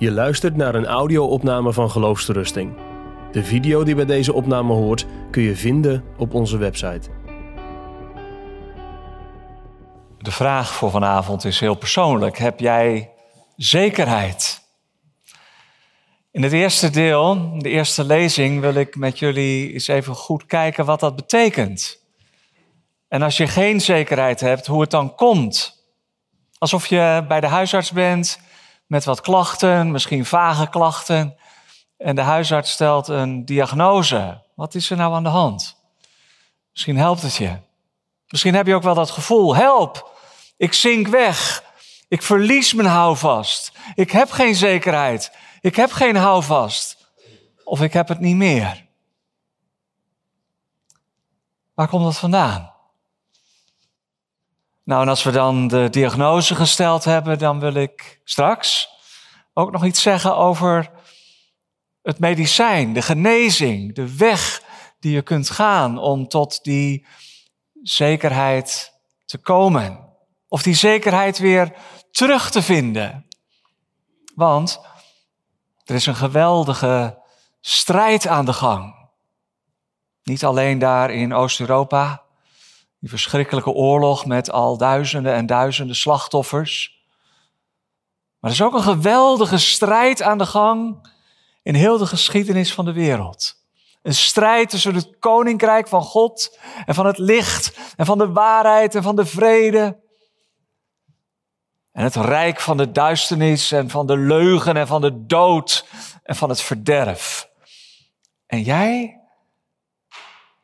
Je luistert naar een audio-opname van Geloofsterusting. De video die bij deze opname hoort kun je vinden op onze website. De vraag voor vanavond is heel persoonlijk. Heb jij zekerheid? In het eerste deel, de eerste lezing, wil ik met jullie eens even goed kijken wat dat betekent. En als je geen zekerheid hebt, hoe het dan komt. Alsof je bij de huisarts bent met wat klachten, misschien vage klachten. En de huisarts stelt een diagnose. Wat is er nou aan de hand? Misschien helpt het je. Misschien heb je ook wel dat gevoel: help, ik zink weg. Ik verlies mijn houvast. Ik heb geen zekerheid. Ik heb geen houvast. Of ik heb het niet meer. Waar komt dat vandaan? Nou, en als we dan de diagnose gesteld hebben, dan wil ik straks ook nog iets zeggen over het medicijn, de genezing, de weg die je kunt gaan om tot die zekerheid te komen. Of die zekerheid weer terug te vinden. Want er is een geweldige strijd aan de gang. Niet alleen daar in Oost-Europa, die verschrikkelijke oorlog met al duizenden en duizenden slachtoffers. Maar er is ook een geweldige strijd aan de gang in heel de geschiedenis van de wereld. Een strijd tussen het koninkrijk van God en van het licht en van de waarheid en van de vrede. En het rijk van de duisternis en van de leugen en van de dood en van het verderf. En jij,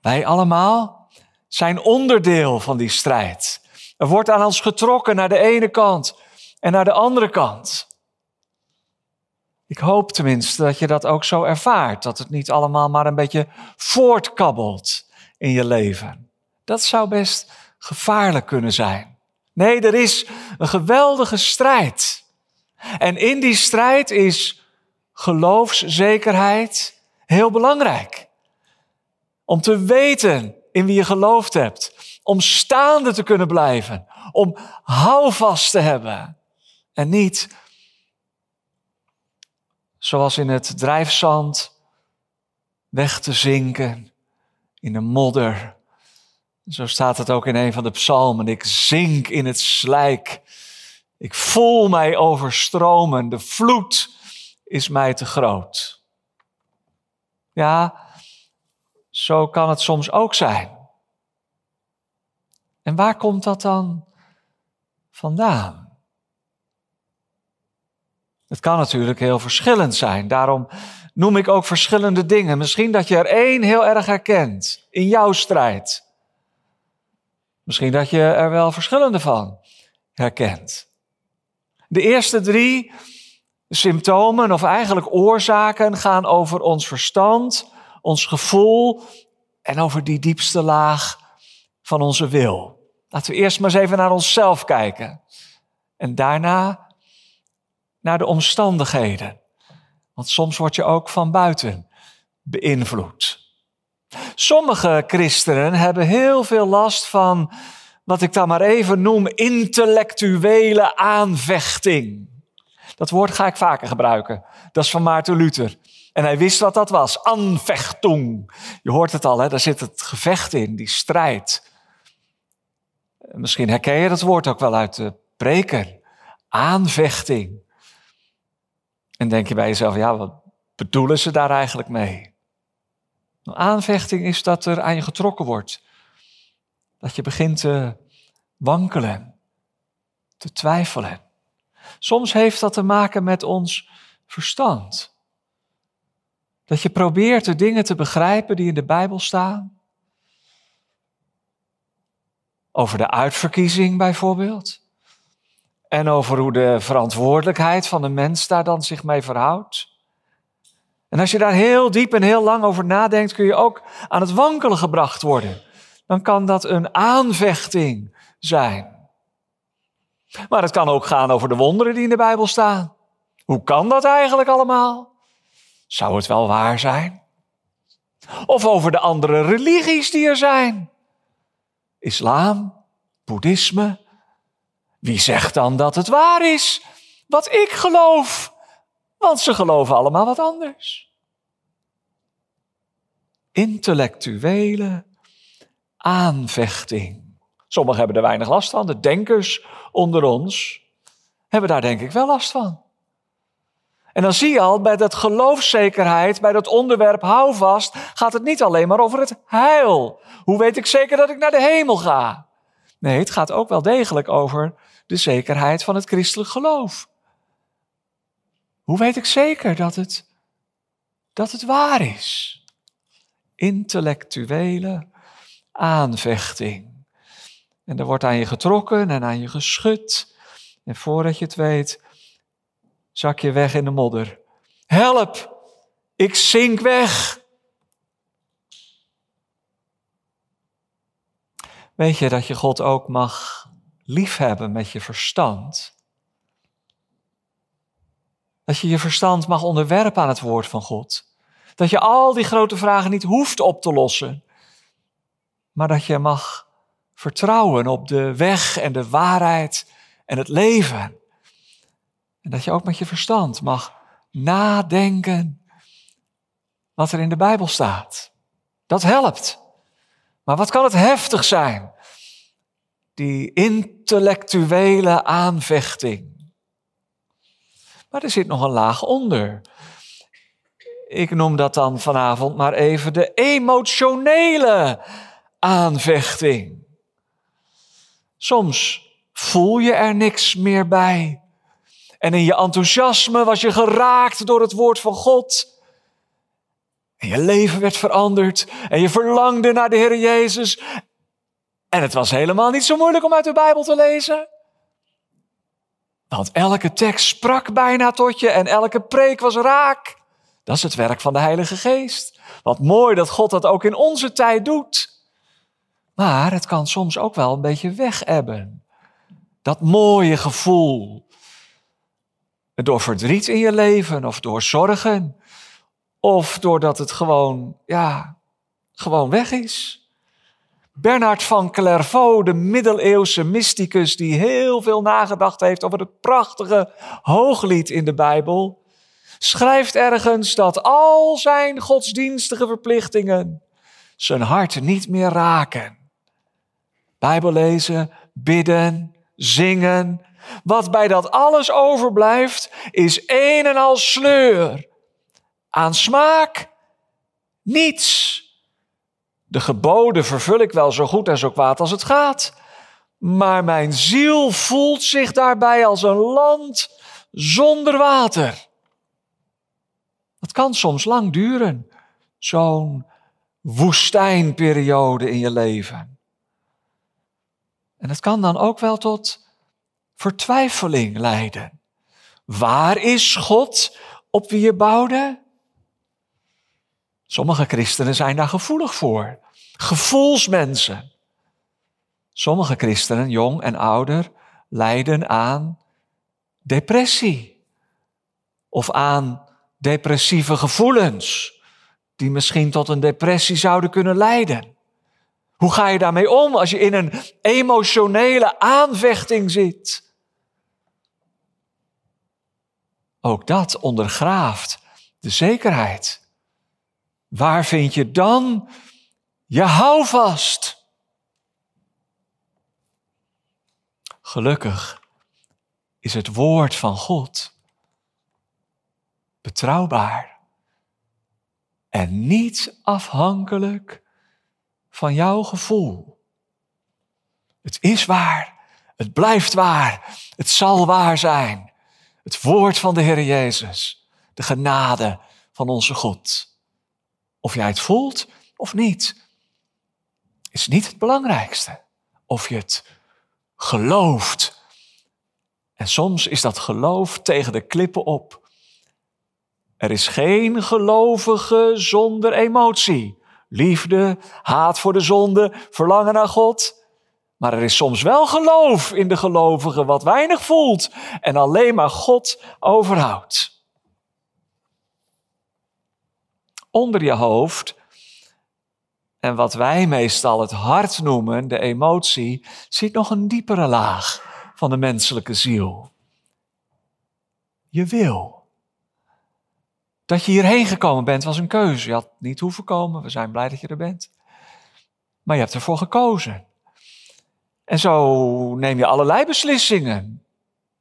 wij allemaal, zijn onderdeel van die strijd. Er wordt aan ons getrokken naar de ene kant en naar de andere kant. Ik hoop tenminste dat je dat ook zo ervaart, dat het niet allemaal maar een beetje voortkabbelt in je leven. Dat zou best gevaarlijk kunnen zijn. Nee, er is een geweldige strijd. En in die strijd is geloofszekerheid heel belangrijk. Om te weten in wie je geloofd hebt. Om staande te kunnen blijven. Om houvast te hebben. En niet zoals in het drijfzand weg te zinken in de modder. Zo staat het ook in een van de psalmen. Ik zink in het slijk. Ik voel mij overstromen. De vloed is mij te groot. Ja, zo kan het soms ook zijn. En waar komt dat dan vandaan? Het kan natuurlijk heel verschillend zijn. Daarom noem ik ook verschillende dingen. Misschien dat je er één heel erg herkent in jouw strijd. Misschien dat je er wel verschillende van herkent. De eerste drie symptomen, of eigenlijk oorzaken, gaan over ons verstand, ons gevoel en over die diepste laag van onze wil. Laten we eerst maar eens even naar onszelf kijken. En daarna naar de omstandigheden. Want soms word je ook van buiten beïnvloed. Sommige christenen hebben heel veel last van wat ik dan maar even noem intellectuele aanvechting. Dat woord ga ik vaker gebruiken. Dat is van Maarten Luther. En hij wist wat dat was. Anvechtung. Je hoort het al, hè? daar zit het gevecht in, die strijd. Misschien herken je dat woord ook wel uit de preker. Aanvechting. En denk je bij jezelf, ja, wat bedoelen ze daar eigenlijk mee? Een aanvechting is dat er aan je getrokken wordt. Dat je begint te wankelen, te twijfelen. Soms heeft dat te maken met ons verstand. Dat je probeert de dingen te begrijpen die in de Bijbel staan. Over de uitverkiezing bijvoorbeeld. En over hoe de verantwoordelijkheid van de mens daar dan zich mee verhoudt. En als je daar heel diep en heel lang over nadenkt, kun je ook aan het wankelen gebracht worden. Dan kan dat een aanvechting zijn. Maar het kan ook gaan over de wonderen die in de Bijbel staan. Hoe kan dat eigenlijk allemaal? Zou het wel waar zijn? Of over de andere religies die er zijn. Islam, boeddhisme, wie zegt dan dat het waar is? Wat ik geloof. Want ze geloven allemaal wat anders. Intellectuele aanvechting. Sommigen hebben er weinig last van. De denkers onder ons hebben daar denk ik wel last van. En dan zie je al, bij dat geloofszekerheid, bij dat onderwerp houvast, gaat het niet alleen maar over het heil. Hoe weet ik zeker dat ik naar de hemel ga? Nee, het gaat ook wel degelijk over de zekerheid van het christelijk geloof. Hoe weet ik zeker dat het, dat het waar is? Intellectuele aanvechting. En er wordt aan je getrokken en aan je geschud. En voordat je het weet, zak je weg in de modder. Help, ik zink weg. Weet je dat je God ook mag liefhebben met je verstand? Dat je je verstand mag onderwerpen aan het woord van God. Dat je al die grote vragen niet hoeft op te lossen, maar dat je mag vertrouwen op de weg en de waarheid en het leven. En dat je ook met je verstand mag nadenken wat er in de Bijbel staat. Dat helpt. Maar wat kan het heftig zijn? Die intellectuele aanvechting. Maar er zit nog een laag onder. Ik noem dat dan vanavond maar even de emotionele aanvechting. Soms voel je er niks meer bij. En in je enthousiasme was je geraakt door het woord van God. En je leven werd veranderd. En je verlangde naar de Heer Jezus. En het was helemaal niet zo moeilijk om uit de Bijbel te lezen. Want elke tekst sprak bijna tot je en elke preek was raak. Dat is het werk van de Heilige Geest. Wat mooi dat God dat ook in onze tijd doet. Maar het kan soms ook wel een beetje wegebben. Dat mooie gevoel. Door verdriet in je leven of door zorgen. Of doordat het gewoon, ja, gewoon weg is. Bernard van Clairvaux, de middeleeuwse mysticus die heel veel nagedacht heeft over het prachtige hooglied in de Bijbel, schrijft ergens dat al zijn godsdienstige verplichtingen zijn hart niet meer raken. Bijbel lezen, bidden, zingen. Wat bij dat alles overblijft, is een en al sleur. Aan smaak, niets. De geboden vervul ik wel zo goed en zo kwaad als het gaat. Maar mijn ziel voelt zich daarbij als een land zonder water. Dat kan soms lang duren, zo'n woestijnperiode in je leven. En het kan dan ook wel tot vertwijfeling leiden. Waar is God op wie je bouwde? Sommige christenen zijn daar gevoelig voor. Gevoelsmensen. Sommige christenen, jong en ouder, lijden aan depressie. Of aan depressieve gevoelens, die misschien tot een depressie zouden kunnen leiden. Hoe ga je daarmee om als je in een emotionele aanvechting zit? Ook dat ondergraaft de zekerheid. Waar vind je dan je houvast? Gelukkig is het woord van God betrouwbaar en niet afhankelijk van jouw gevoel. Het is waar. Het blijft waar. Het zal waar zijn. Het woord van de Heer Jezus. De genade van onze God. Of jij het voelt of niet, is niet het belangrijkste. Of je het gelooft. En soms is dat geloof tegen de klippen op. Er is geen gelovige zonder emotie liefde, haat voor de zonde, verlangen naar God. Maar er is soms wel geloof in de gelovige wat weinig voelt en alleen maar God overhoudt. Onder je hoofd, en wat wij meestal het hart noemen, de emotie, zit nog een diepere laag van de menselijke ziel. Je wil. Dat je hierheen gekomen bent was een keuze. Je had niet hoeven komen. We zijn blij dat je er bent. Maar je hebt ervoor gekozen. En zo neem je allerlei beslissingen.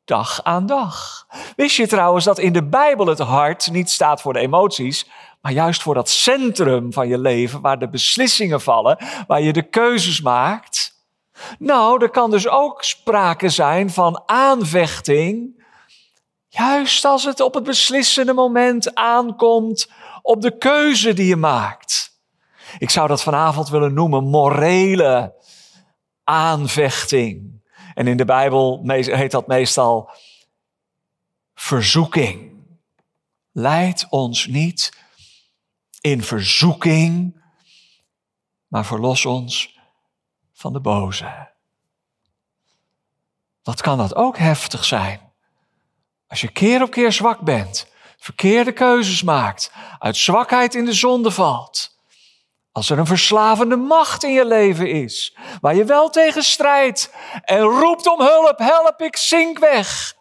Dag aan dag. Wist je trouwens dat in de Bijbel het hart niet staat voor de emoties, maar juist voor dat centrum van je leven waar de beslissingen vallen, waar je de keuzes maakt? Nou, er kan dus ook sprake zijn van aanvechting, juist als het op het beslissende moment aankomt op de keuze die je maakt. Ik zou dat vanavond willen noemen morele aanvechting. En in de Bijbel heet dat meestal verzoeking. Leid ons niet in verzoeking, maar verlos ons van de boze. Wat kan dat ook heftig zijn? Als je keer op keer zwak bent, verkeerde keuzes maakt, uit zwakheid in de zonde valt. Als er een verslavende macht in je leven is, waar je wel tegen strijdt en roept om hulp, help, ik zink weg.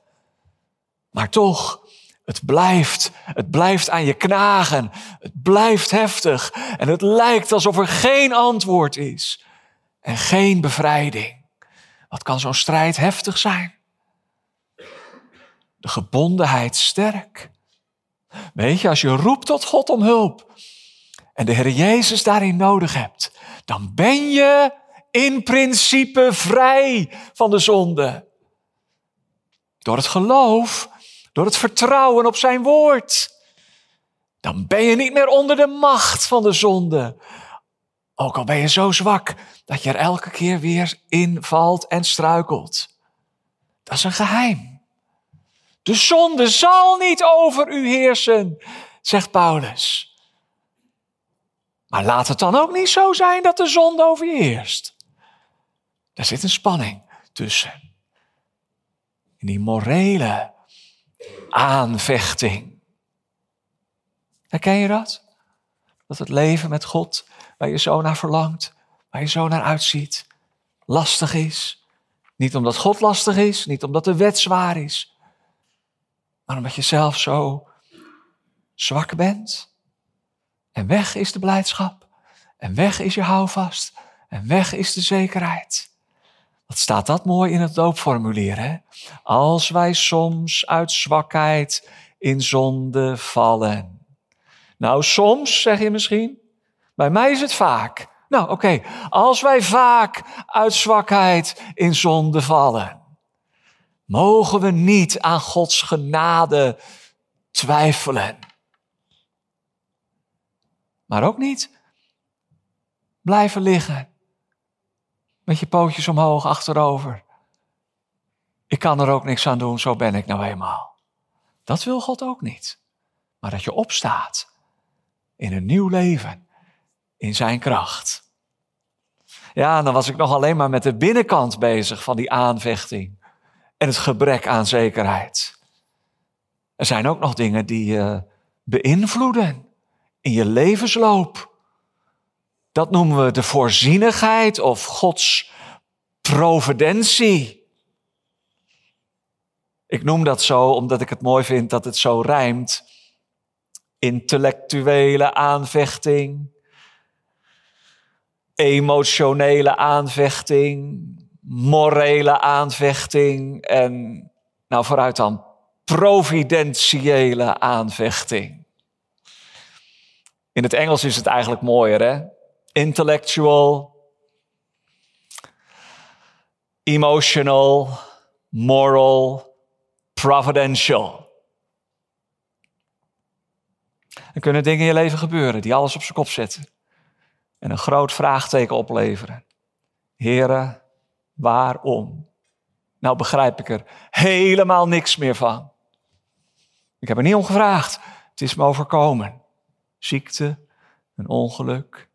Maar toch, het blijft, het blijft aan je knagen, het blijft heftig en het lijkt alsof er geen antwoord is en geen bevrijding. Wat kan zo'n strijd heftig zijn? De gebondenheid sterk. Weet je, als je roept tot God om hulp, en de Heer Jezus daarin nodig hebt, dan ben je in principe vrij van de zonde. Door het geloof, door het vertrouwen op zijn woord. Dan ben je niet meer onder de macht van de zonde. Ook al ben je zo zwak dat je er elke keer weer in valt en struikelt. Dat is een geheim. De zonde zal niet over u heersen, zegt Paulus. Maar laat het dan ook niet zo zijn dat de zonde over je heerst. Daar zit een spanning tussen. In die morele aanvechting. Herken je dat? Dat het leven met God, waar je zo naar verlangt, waar je zo naar uitziet, lastig is. Niet omdat God lastig is, niet omdat de wet zwaar is, maar omdat je zelf zo zwak bent. En weg is de blijdschap. En weg is je houvast. En weg is de zekerheid. Wat staat dat mooi in het doopformulier, hè? Als wij soms uit zwakheid in zonde vallen. Nou, soms, zeg je misschien. Bij mij is het vaak. Nou, oké. Als wij vaak uit zwakheid in zonde vallen, mogen we niet aan Gods genade twijfelen. Maar ook niet blijven liggen. Met je pootjes omhoog, achterover. Ik kan er ook niks aan doen, zo ben ik nou eenmaal. Dat wil God ook niet. Maar dat je opstaat in een nieuw leven, in zijn kracht. Ja, dan was ik nog alleen maar met de binnenkant bezig van die aanvechting en het gebrek aan zekerheid. Er zijn ook nog dingen die je beïnvloeden in je levensloop. Dat noemen we de voorzienigheid of Gods providentie. Ik noem dat zo omdat ik het mooi vind dat het zo rijmt. Intellectuele aanvechting, emotionele aanvechting, morele aanvechting en, nou vooruit dan, providentiële aanvechting. In het Engels is het eigenlijk mooier, hè? Intellectual, emotional, moral, providential. Er kunnen dingen in je leven gebeuren die alles op zijn kop zetten. En een groot vraagteken opleveren. Heren, waarom? Nou begrijp ik er helemaal niks meer van. Ik heb er niet om gevraagd. Het is me overkomen ziekte, een ongeluk.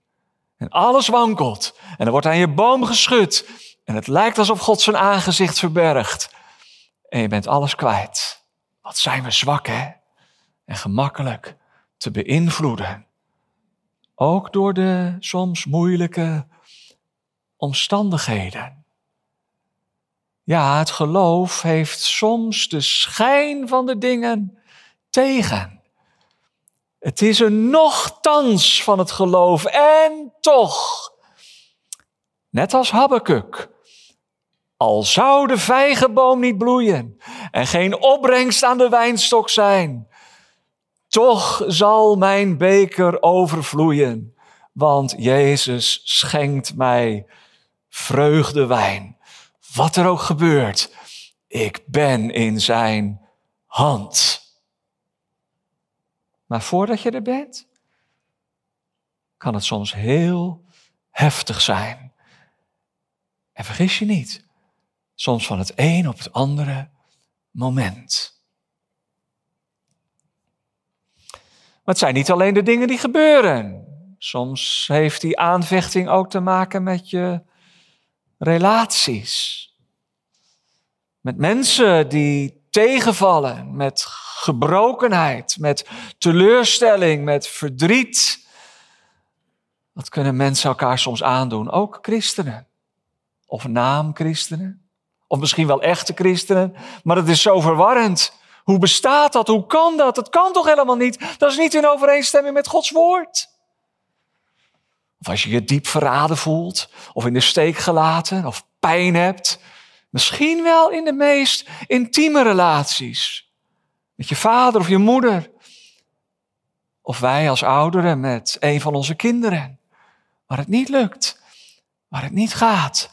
En alles wankelt. En er wordt aan je boom geschud. En het lijkt alsof God zijn aangezicht verbergt. En je bent alles kwijt. Wat zijn we zwak, hè? En gemakkelijk te beïnvloeden. Ook door de soms moeilijke omstandigheden. Ja, het geloof heeft soms de schijn van de dingen tegen. Het is een nochtans van het geloof en toch, net als Habakkuk, al zou de vijgenboom niet bloeien en geen opbrengst aan de wijnstok zijn, toch zal mijn beker overvloeien, want Jezus schenkt mij vreugdewijn. Wat er ook gebeurt, ik ben in zijn hand. Maar voordat je er bent, kan het soms heel heftig zijn. En vergis je niet, soms van het een op het andere moment. Maar het zijn niet alleen de dingen die gebeuren. Soms heeft die aanvechting ook te maken met je relaties. Met mensen die tegenvallen, met gebrokenheid, met teleurstelling, met verdriet. Dat kunnen mensen elkaar soms aandoen, ook christenen. Of naamchristenen. Of misschien wel echte christenen. Maar het is zo verwarrend. Hoe bestaat dat? Hoe kan dat? Dat kan toch helemaal niet? Dat is niet in overeenstemming met Gods woord. Of als je je diep verraden voelt, of in de steek gelaten, of pijn hebt. Misschien wel in de meest intieme relaties. Met je vader of je moeder. Of wij als ouderen met een van onze kinderen. Waar het niet lukt. Waar het niet gaat.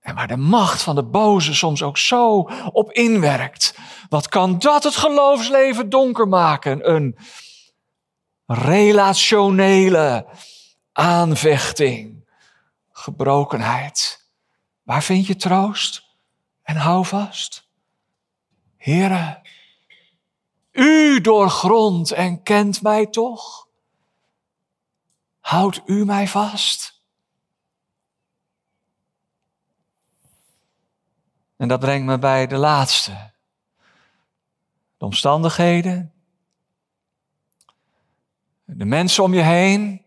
En waar de macht van de boze soms ook zo op inwerkt. Wat kan dat het geloofsleven donker maken? Een relationele aanvechting, gebrokenheid. Waar vind je troost en hou vast? Here, u doorgrondt en kent mij toch? Houdt u mij vast? En dat brengt me bij de laatste. De omstandigheden. De mensen om je heen.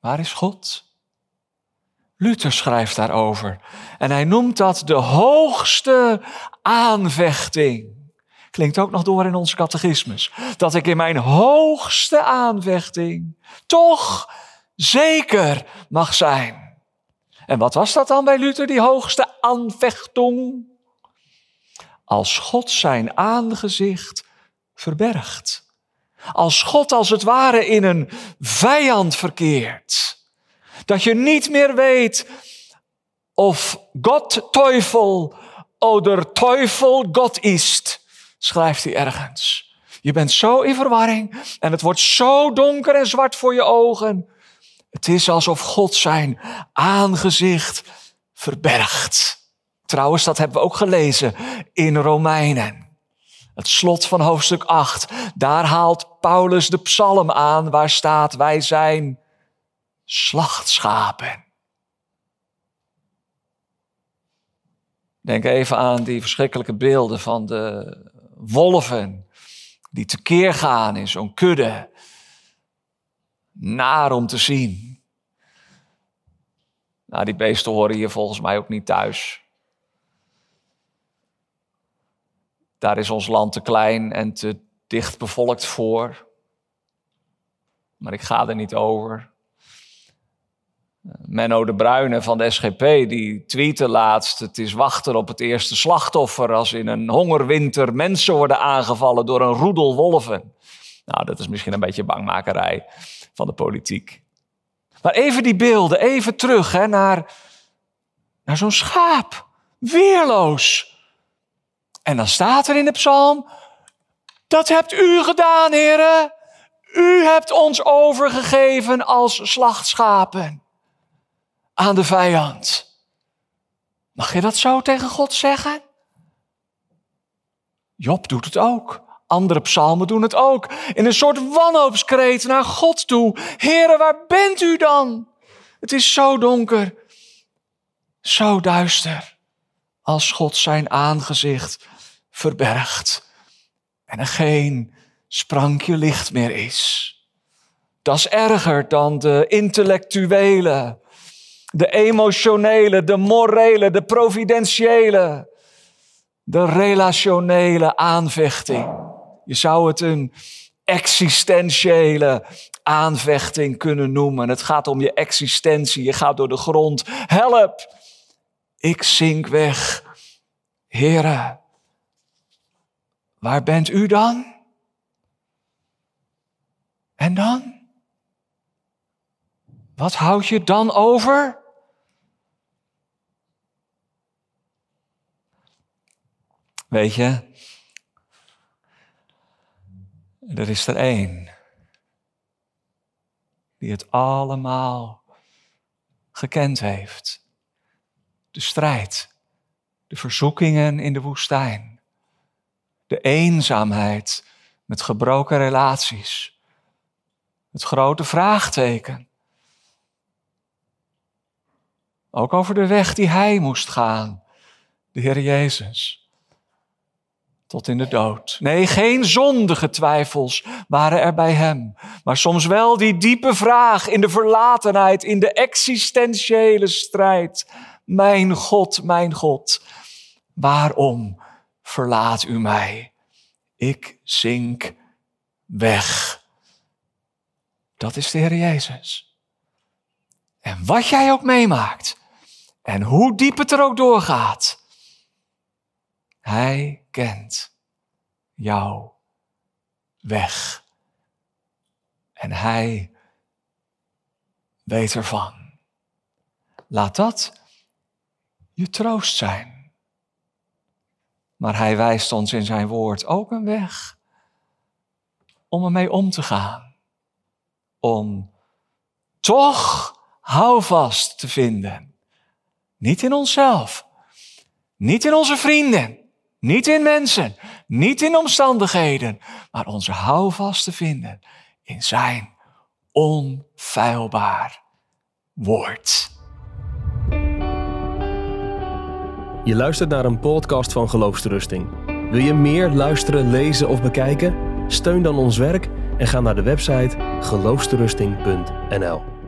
Waar is God? Luther schrijft daarover. En hij noemt dat de hoogste aanvechting. Klinkt ook nog door in ons catechismus. Dat ik in mijn hoogste aanvechting toch zeker mag zijn. En wat was dat dan bij Luther, die hoogste aanvechting? Als God zijn aangezicht verbergt. Als God als het ware in een vijand verkeert. Dat je niet meer weet of God Teufel oder Teufel God is, schrijft hij ergens. Je bent zo in verwarring en het wordt zo donker en zwart voor je ogen het is alsof God zijn aangezicht verbergt. Trouwens, dat hebben we ook gelezen in Romeinen. Het slot van hoofdstuk 8. Daar haalt Paulus de psalm aan waar staat: Wij zijn slachtschapen. Denk even aan die verschrikkelijke beelden van de wolven die tekeer gaan in zo'n kudde naar om te zien. Nou, die beesten horen hier volgens mij ook niet thuis. Daar is ons land te klein en te dicht bevolkt voor. Maar ik ga er niet over. Menno de Bruyne van de SGP, die tweette laatst... het is wachten op het eerste slachtoffer... als in een hongerwinter mensen worden aangevallen door een roedel wolven. Nou, dat is misschien een beetje bangmakerij van de politiek. Maar even die beelden, even terug hè, naar, naar zo'n schaap. Weerloos. En dan staat er in de psalm, dat hebt u gedaan, heren. U hebt ons overgegeven als slachtschapen aan de vijand. Mag je dat zo tegen God zeggen? Job doet het ook. Andere psalmen doen het ook. In een soort wanhoopskreet naar God toe. Heren, waar bent u dan? Het is zo donker, zo duister, als God zijn aangezicht verbergt en er geen sprankje licht meer is. Dat is erger dan de intellectuele, de emotionele, de morele, de providentiële, de relationele aanvechting je zou het een existentiële aanvechting kunnen noemen. Het gaat om je existentie. Je gaat door de grond. Help! Ik zink weg. Heren, waar bent u dan? En dan? Wat houd je dan over? Weet je, er is er één die het allemaal gekend heeft. De strijd, de verzoekingen in de woestijn, de eenzaamheid met gebroken relaties, het grote vraagteken. Ook over de weg die hij moest gaan, de Heer Jezus tot in de dood. Nee, geen zondige twijfels waren er bij hem, maar soms wel die diepe vraag in de verlatenheid, in de existentiële strijd. Mijn God, mijn God, waarom verlaat u mij? Ik zink weg. Dat is de Heer Jezus. En wat jij ook meemaakt, en hoe diep het er ook doorgaat, hij kent jouw weg. En hij weet ervan. Laat dat je troost zijn. Maar hij wijst ons in zijn woord ook een weg om ermee om te gaan. Om toch houvast te vinden. Niet in onszelf, niet in onze vrienden, niet in mensen, niet in omstandigheden, maar onze houvast te vinden in zijn onfeilbaar woord. Je luistert naar een podcast van Geloofsterusting. Wil je meer luisteren, lezen of bekijken? Steun dan ons werk en ga naar de website geloofsterusting.nl.